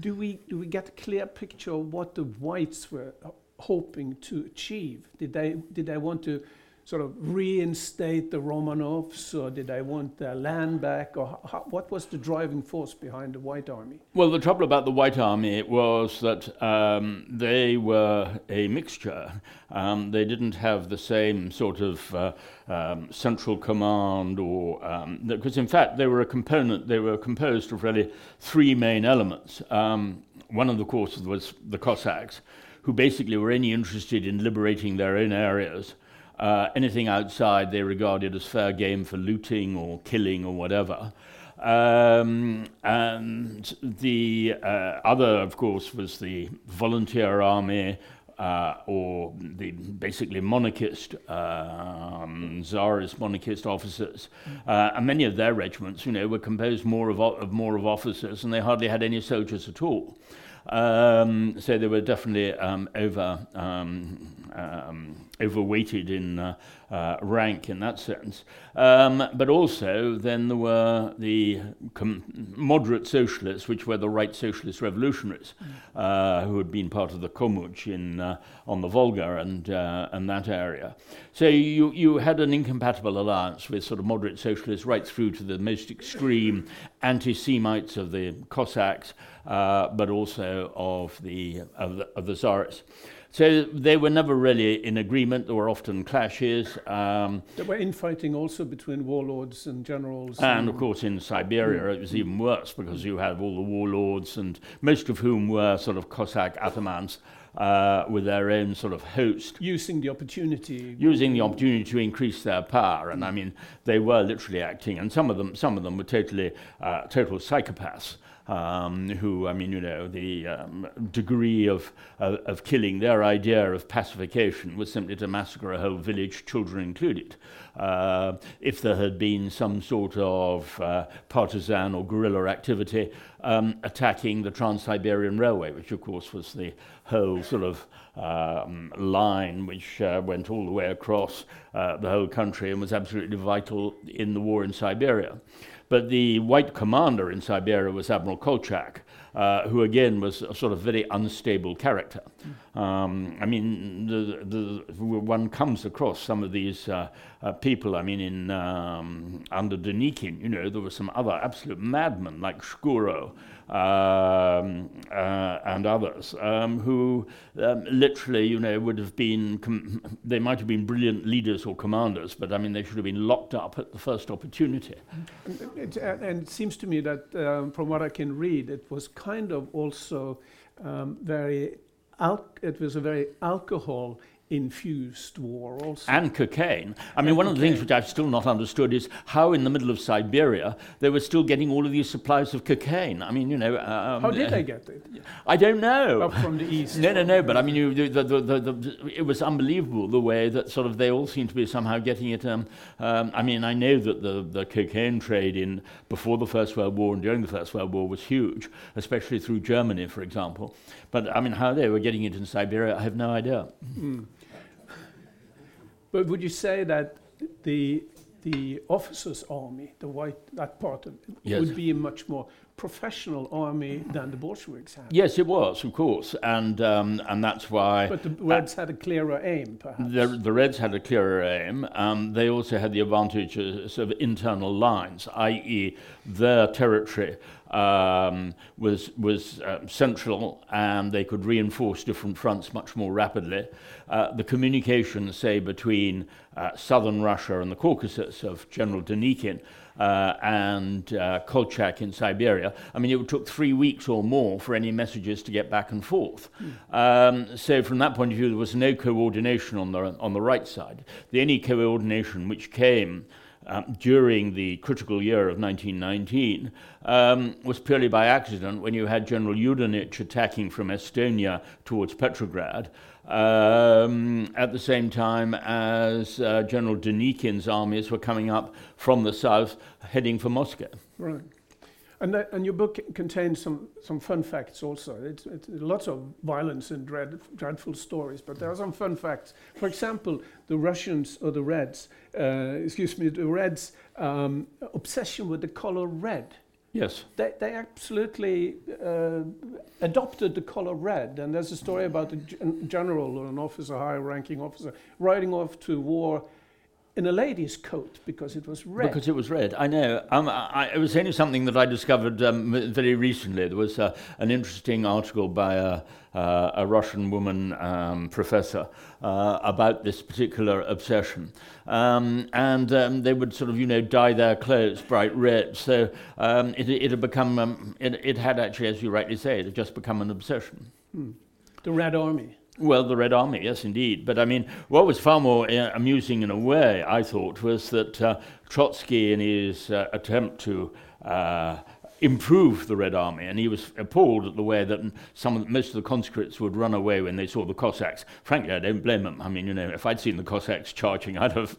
S2: do we, do we get a clear picture of what the whites were hoping to achieve? Did they, did they want to sort of reinstate the Romanovs, or did they want their land back, or ho- ho- what was the driving force behind the White Army?
S3: Well, the trouble about the White Army was that um, they were a mixture. Um, they didn't have the same sort of uh, um, central command, or because in fact they were a component. They were composed of really three main elements. Um, one of the courses was the Cossacks, who basically were only interested in liberating their own areas. Uh, anything outside they regarded as fair game for looting or killing or whatever. Um, and the uh, other, of course, was the volunteer army, uh, or the basically monarchist, um, czarist monarchist officers. Uh, and many of their regiments, you know, were composed more of, of more of officers, and they hardly had any soldiers at all. Um, so they were definitely um, over um, um, overweighted in uh, uh, rank in that sense. Um, but also, then there were the com- moderate socialists, which were the right socialist revolutionaries, uh, who had been part of the Komuch in uh, on the Volga and uh, and that area. So you you had an incompatible alliance with sort of moderate socialists right through to the most extreme anti-Semites of the Cossacks, uh, but also of the of the, of the Tsarists. So they were never really in agreement. There were often clashes, um,
S2: There were infighting also between warlords and generals.
S3: and of course in Siberia it was even worse because you had all the warlords, and most of whom were sort of Cossack atamans uh, with their own sort of host.
S2: using the opportunity.
S3: using the opportunity to increase their power. And I mean, they were literally acting, and some of them, some of them were totally, uh, total psychopaths. Um, who, I mean, you know, the um, degree of, of, of killing, their idea of pacification was simply to massacre a whole village, children included. Uh, if there had been some sort of uh, partisan or guerrilla activity um, attacking the Trans Siberian Railway, which of course was the whole sort of um, line which uh, went all the way across uh, the whole country and was absolutely vital in the war in Siberia. But the white commander in Siberia was Admiral Kolchak, uh, who again was a sort of very unstable character. Um, I mean, the, the, one comes across some of these uh, uh, people. I mean, in um, under Denikin, you know, there were some other absolute madmen like Shkuro um, uh, and others um, who um, literally, you know, would have been. Com- they might have been brilliant leaders or commanders, but I mean, they should have been locked up at the first opportunity.
S2: It, and and it seems to me that, um, from what I can read, it was kind of also um, very. Al- it was a very alcohol infused war also.
S3: and cocaine. I mean, one of the things which I've still not understood is how, in the middle of Siberia, they were still getting all of these supplies of cocaine. I mean, you know. Um,
S2: How did they get it?
S3: I don't know.
S2: Up from the east.
S3: No, no, no. But I mean, you, the, the, the, the, it was unbelievable the way that sort of they all seem to be somehow getting it. Um, um, I mean, I know that the, the cocaine trade in before the First World War and during the First World War was huge, especially through Germany, for example. But I mean, how they were getting it in Siberia, I have no idea.
S2: But would you say that the the officers' army, the white that part of it,
S3: Yes.
S2: would be much more professional army than the Bolsheviks had?
S3: Yes, it was, of course, and um, and that's why.
S2: But the Reds had a clearer aim, perhaps.
S3: The, the Reds had a clearer aim. Um, they also had the advantages of internal lines, i.e., their territory um, was was uh, central, and they could reinforce different fronts much more rapidly. Uh, the communication, say, between uh, southern Russia and the Caucasus of General Denikin uh, and uh, Kolchak in Siberia. I mean, it took three weeks or more for any messages to get back and forth. Mm. Um, so, from that point of view, there was no coordination on the, on the right side. The only coordination which came um, during the critical year of 1919 um, was purely by accident when you had General Yudenich attacking from Estonia towards Petrograd um, at the same time as uh, General Denikin's armies were coming up from the south heading for Moscow.
S2: Right. And, that, and your book contains some, some fun facts also. It's, it's lots of violence and dread, dreadful stories, but there are some fun facts. For example, the Russians or the Reds, uh, excuse me, the Reds' um, obsession with the color red.
S3: Yes.
S2: They, they absolutely uh, adopted the color red. And there's a story about a general or an officer, high ranking officer, riding off to war in a lady's coat because it was red.
S3: Because it was red, I know. Um, I, it was only something that I discovered um, very recently. There was uh, an interesting article by a, uh, a Russian woman um, professor uh, about this particular obsession. Um, and um, they would sort of, you know, dye their clothes bright red. So um, it, it had become, it, it had actually, as you rightly say, it had just become an obsession.
S2: Hmm. The Red Army.
S3: Well, the Red Army, yes, indeed. But I mean, what was far more uh, amusing in a way, I thought, was that uh, Trotsky, in his uh, attempt to uh, improve the Red Army, and he was appalled at the way that some of the, most of the conscripts would run away when they saw the Cossacks. Frankly, I don't blame them. I mean, you know, if I'd seen the Cossacks charging, I'd have,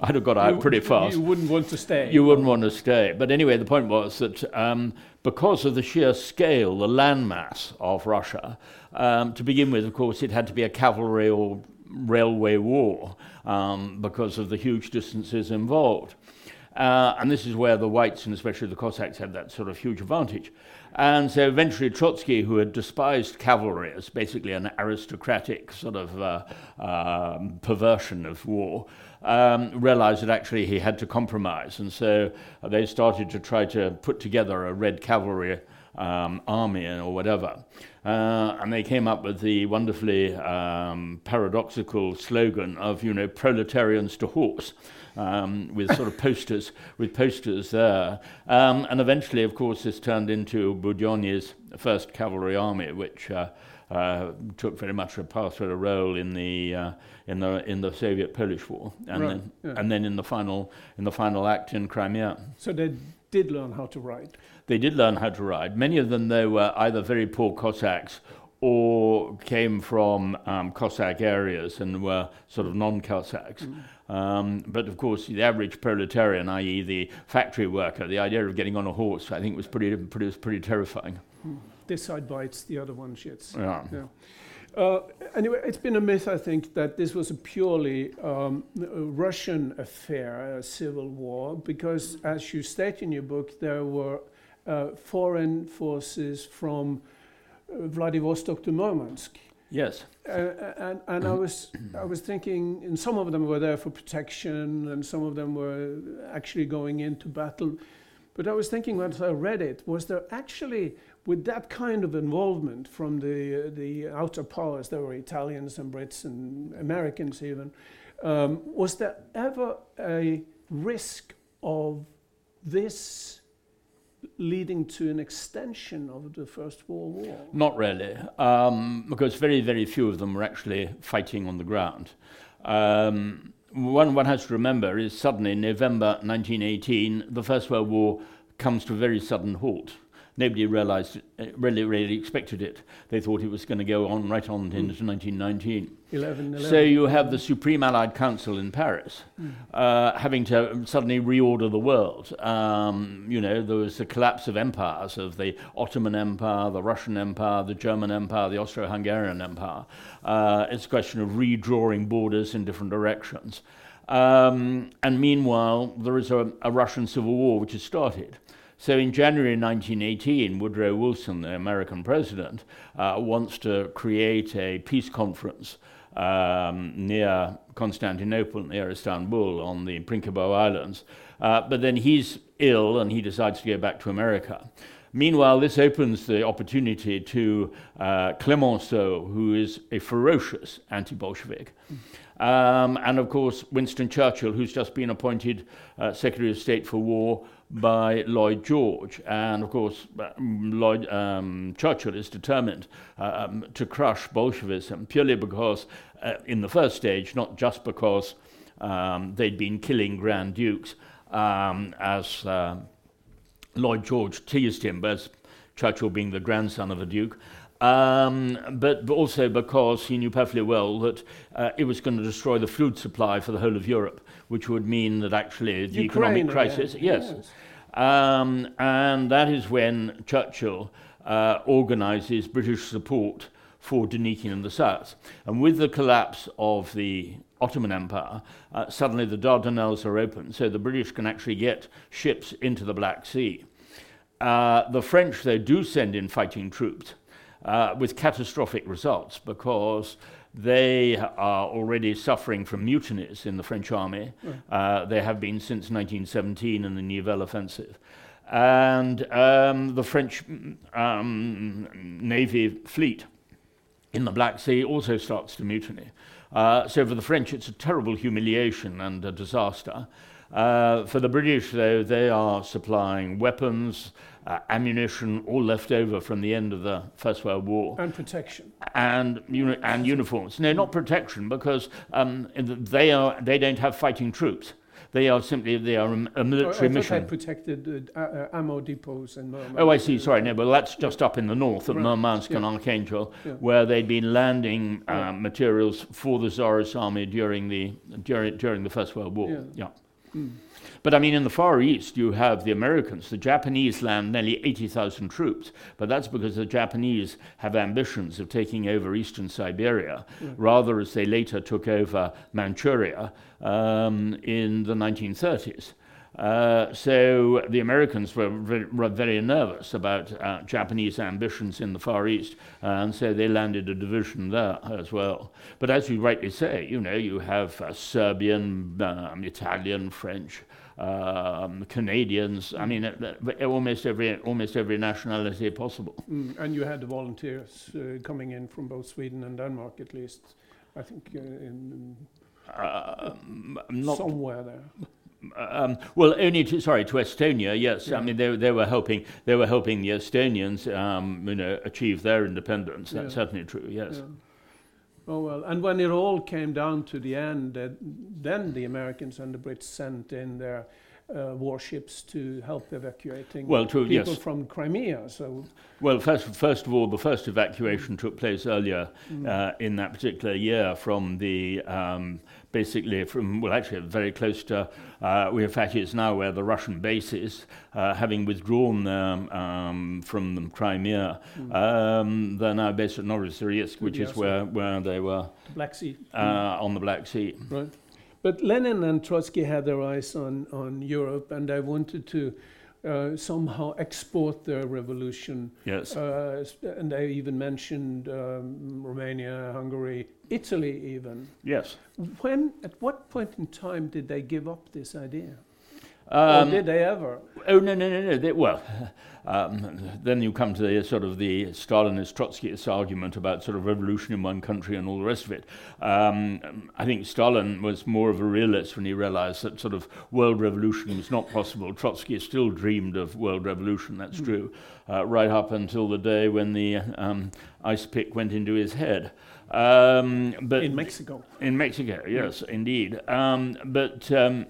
S3: I'd have got out
S2: you,
S3: pretty fast.
S2: You wouldn't want to stay.
S3: You wouldn't want to stay. But anyway, the point was that um, because of the sheer scale, the landmass of Russia, um, to begin with, of course, it had to be a cavalry or railway war um, because of the huge distances involved. Uh, and this is where the whites and especially the Cossacks had that sort of huge advantage. And so eventually Trotsky, who had despised cavalry as basically an aristocratic sort of uh, uh, perversion of war, um, realized that actually he had to compromise. And so they started to try to put together a red cavalry um, army or whatever. Uh, and they came up with the wonderfully um, paradoxical slogan of, you know, proletarians to horse um, with sort of posters, with posters there. Um, and eventually, of course, this turned into Budyonny's first cavalry army, which uh, uh, took very much a part of a role in the uh, in the in the Soviet-Polish War, and
S2: right,
S3: then
S2: yeah.
S3: and then in the final in the final act in Crimea.
S2: So they did learn how to ride.
S3: They did learn how to ride. Many of them, though, were either very poor Cossacks or came from um, Cossack areas and were sort of non-Cossacks. Mm. Um, but of course, the average proletarian, i.e., the factory worker, the idea of getting on a horse, I think, was pretty, pretty, was pretty terrifying.
S2: Mm. This side bites, the other one shits.
S3: Yeah.
S2: yeah. Uh, anyway, it's been a myth, I think, that this was a purely um, a Russian affair, a civil war, because, as you state in your book, there were uh, foreign forces from uh, Vladivostok to Murmansk.
S3: Yes.
S2: Uh, and and I was I was thinking, and some of them were there for protection, and some of them were actually going into battle. But I was thinking once I read it, was there actually, with that kind of involvement from the uh, the outer powers, there were Italians and Brits and Americans even, um, was there ever a risk of this leading to an extension of the First World War?
S3: Not really, um, because very, very few of them were actually fighting on the ground. Um, one one has to remember is suddenly November 1918, the First World War comes to a very sudden halt. Nobody realized, uh, really, really expected it. They thought it was going to go on right on into 1919.
S2: 11, 11.
S3: So you have the Supreme Allied Council in Paris
S2: Mm.
S3: uh, having to suddenly reorder the world. Um, you know, there was the collapse of empires, of the Ottoman Empire, the Russian Empire, the German Empire, the Austro-Hungarian Empire. Uh, it's a question of redrawing borders in different directions. Um, and meanwhile, there is a, a Russian civil war which has started. So in January 1918, Woodrow Wilson, the American president, uh, wants to create a peace conference um, near Constantinople, near Istanbul, on the Prinkipo Islands. Uh, but then he's ill and he decides to go back to America. Meanwhile, this opens the opportunity to uh, Clemenceau, who is a ferocious anti Bolshevik. Um, and of course, Winston Churchill, who's just been appointed uh, Secretary of State for War by Lloyd George. And of course, um, Lloyd, um, Churchill is determined uh, um, to crush Bolshevism purely because, uh, in the first stage, not just because um, they'd been killing Grand Dukes, um, as uh, Lloyd George teased him, as Churchill being the grandson of a Duke. Um, but, also because he knew perfectly well that uh, it was going to destroy the food supply for the whole of Europe, which would mean that actually the
S2: Ukraine,
S3: economic crisis,
S2: yeah.
S3: yes.
S2: yes.
S3: Um, and that is when Churchill uh, organizes British support for Denikin and the South. And with the collapse of the Ottoman Empire, uh, suddenly the Dardanelles are open, so the British can actually get ships into the Black Sea. Uh, the French, they do send in fighting troops uh, with catastrophic results because they are already suffering from mutinies in the French army. Uh, they have been since 1917 in the Nivelle offensive. And um, the French um, Navy fleet in the Black Sea also starts to mutiny. Uh, so for the French, it's a terrible humiliation and a disaster. Uh, for the British, though, they are supplying weapons, uh, ammunition, all left over from the end of the First World War.
S2: And protection.
S3: And, uni- and uniforms. No, not protection, because um, they, are, they don't have fighting troops. They are simply they are a, a military
S2: I, I
S3: mission.
S2: They protected uh, uh, ammo depots in Murmansk.
S3: Oh, I see. Sorry, no, but that's just up in the north at
S2: Right.
S3: Murmansk and Archangel,
S2: Yeah.
S3: where they'd been landing uh,
S2: Yeah.
S3: materials for the Tsarist army during the during during the First World War.
S2: Yeah. Mm.
S3: But I mean, in the Far East, you have the Americans. The Japanese land nearly 80,000 troops, but that's because the Japanese have ambitions of taking over eastern Siberia, rather as they later took over Manchuria um, in the 1930s. Uh, so the Americans were very, were very nervous about uh, Japanese ambitions in the Far East, and so they landed a division there as well. But as you rightly say, you know, you have uh, Serbian, um, Italian, French, um, Canadians. I mean, uh, uh, almost every almost every nationality possible.
S2: Mm, and you had the volunteers uh, coming in from both Sweden and Denmark, at least. I think uh, in
S3: not
S2: somewhere there.
S3: Um, well, only to sorry to Estonia. Yes,
S2: Yeah.
S3: I mean they, they were helping they were helping the Estonians, um, you know, achieve their independence. That's
S2: Yeah.
S3: certainly true. Yes.
S2: Yeah. Oh well, and when it all came down to the end, uh, then the Americans and the Brits sent in their uh, warships to help evacuating
S3: Well, to-
S2: people
S3: yes.
S2: from Crimea. So
S3: Well, first first of all, the first evacuation took place earlier
S2: mm,
S3: uh, in that particular year from the um, basically from well actually very close to uh, we in fact it's now where the Russian base is uh, having withdrawn them um, from the Crimea.
S2: Mm,
S3: um, they're now based at Novorossiysk which is where where they were
S2: Black Sea.
S3: uh, on the Black Sea.
S2: Right. But Lenin and Trotsky had their eyes on, on Europe and I wanted to uh, somehow export their revolution.
S3: yes
S2: Uh, and they even mentioned um, Romania, Hungary, Italy, even.
S3: yes
S2: When, at what point in time did they give up this idea?
S3: Um,
S2: or did they ever?
S3: Oh no no no no! They, well, um, then you come to the sort of the Stalinist Trotskyist argument about sort of revolution in one country and all the rest of it. Um, I think Stalin was more of a realist when he realised that sort of world revolution was not possible. Trotsky still dreamed of world revolution. That's
S2: Mm.
S3: true, uh, right up until the day when the um, ice pick went into his head. Um, but
S2: In Mexico.
S3: in Mexico, yes, indeed. Um, but um,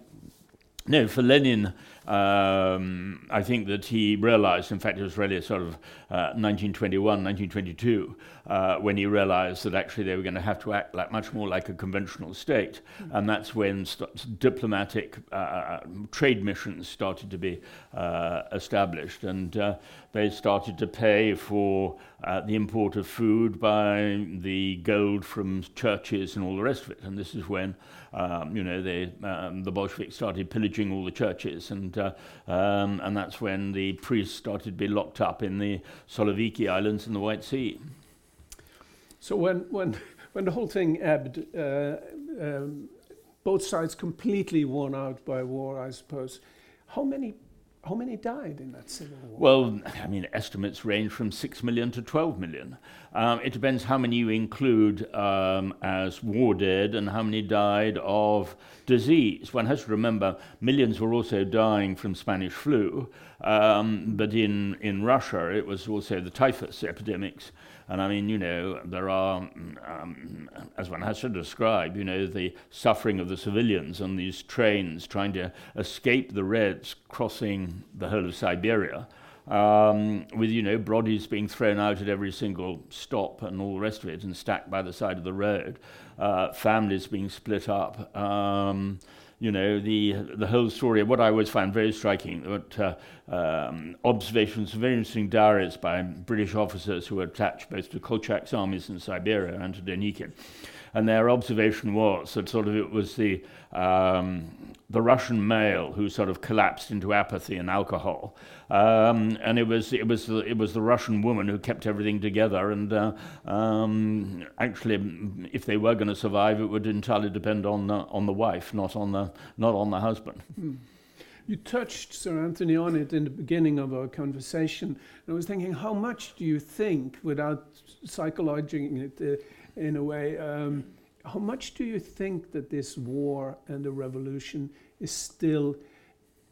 S3: no, for Lenin, um, I think that he realized, in fact, it was really sort of uh, 1921, 1922, uh, when he realized that actually they were going to have to act like much more like a conventional state. And that's when st- diplomatic uh, trade missions started to be uh, established. And uh, they started to pay for uh, the import of food by the gold from churches and all the rest of it. And this is when, um, you know, they, um, the Bolsheviks started pillaging all the churches, and uh, um, and that's when the priests started to be locked up in the Solovki Islands in the White Sea.
S2: So when, when, when the whole thing ebbed, uh, um, both sides completely worn out by war, I suppose, how many, How many died in that civil war?
S3: Well, I mean, estimates range from 6 million to 12 million. Um, it depends how many you include um, as war dead and how many died of disease. One has to remember millions were also dying from Spanish flu, um, but in, in Russia it was also the typhus epidemics. And I mean, you know, there are, um, as one has to describe, you know, the suffering of the civilians on these trains trying to escape the Reds crossing the whole of Siberia. Um, with you know bodies being thrown out at every single stop and all the rest of it, and stacked by the side of the road, uh, families being split up. Um, you know, the, the whole story, what I always find very striking, that uh, um, observations, very interesting diaries by British officers who were attached both to Kolchak's armies in Siberia and to Denikin. And their observation was that sort of it was the, um, the Russian male who sort of collapsed into apathy and alcohol. Um, and it was, it, was the, it was the Russian woman who kept everything together. And uh, um, actually, if they were going to survive, it would entirely depend on, uh, on the wife, not on the, not on the husband.
S2: Mm. You touched, Sir Anthony, on it in the beginning of our conversation. And I was thinking, how much do you think, without psychologizing it uh, in a way, um, how much do you think that this war and the revolution is still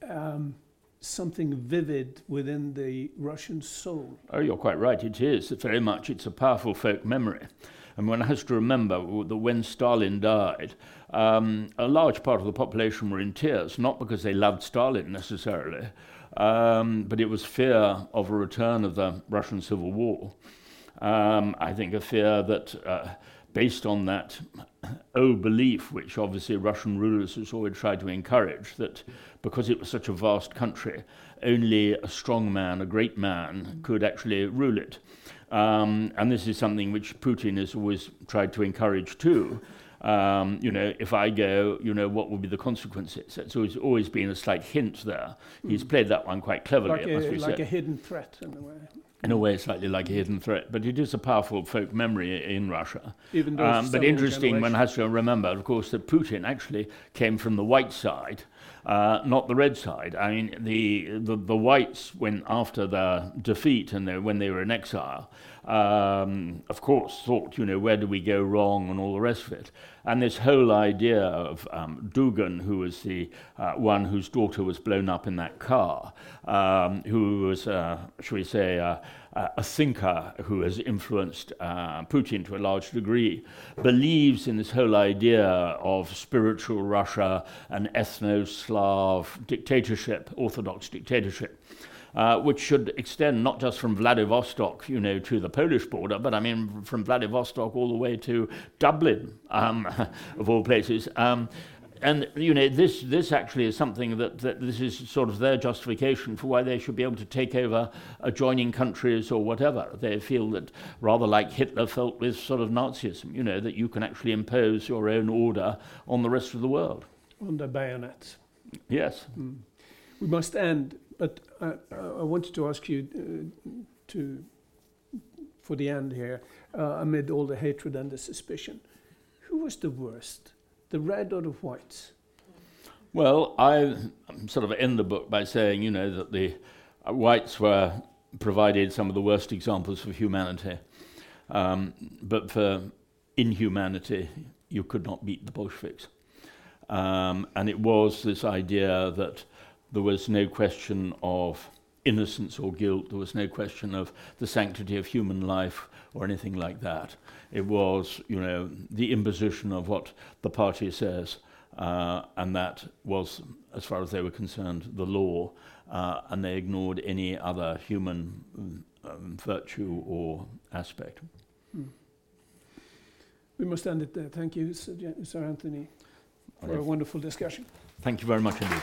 S2: um, something vivid within the Russian soul?
S3: Oh, you're quite right. It is. Very much. It's a powerful folk memory. And one has to remember that when Stalin died, um, a large part of the population were in tears, not because they loved Stalin necessarily, um, but it was fear of a return of the Russian Civil War. Um, I think a fear that, uh, based on that old belief, which obviously Russian rulers has always tried to encourage, that because it was such a vast country, only a strong man, a great man, could actually rule it. Um, and this is something which Putin has always tried to encourage too. Um, you know, if I go, you know, what will be the consequences? So it's always been a slight hint there. Mm. He's hmm. played that one quite cleverly,
S2: like it must a, be like said. Like a hidden threat, in a way.
S3: In a way slightly like a hidden threat, but it is a powerful folk memory in Russia.
S2: Even though
S3: um, but interesting, one has to remember, of course, that Putin actually came from the white side, uh, not the red side. I mean, the, the, the whites, when after the defeat and when they were in exile, um, of course, thought, you know, where do we go wrong and all the rest of it. And this whole idea of um, Dugin, who was the uh, one whose daughter was blown up in that car, um, who was, uh, shall we say, uh, a thinker who has influenced uh, Putin to a large degree, believes in this whole idea of spiritual Russia, an ethno Slav dictatorship, Orthodox dictatorship uh, which should extend not just from Vladivostok, you know, to the Polish border, but I mean from Vladivostok all the way to Dublin, um, of all places. Um, and you know this this actually is something that, that this is sort of their justification for why they should be able to take over adjoining countries or whatever. They feel that rather like Hitler felt with sort of Nazism, you know, that you can actually impose your own order on the rest of the world.
S2: under bayonets.
S3: Yes.
S2: Mm. We must end but uh, I wanted to ask you uh, to, for the end here, uh, amid all the hatred and the suspicion, who was the worst, the red or the whites?
S3: Well, I sort of end the book by saying, you know, that the whites were provided some of the worst examples of humanity. Um, but for inhumanity, you could not beat the Bolsheviks. Um, and it was this idea that there was no question of innocence or guilt. There was no question of the sanctity of human life or anything like that. It was, you know, the imposition of what the party says, uh, and that was, as far as they were concerned, the law, uh, and they ignored any other human um, virtue or aspect.
S2: Hmm. We must end it there. Thank you, Sir Anthony, for okay. a wonderful discussion.
S3: Thank you very much indeed.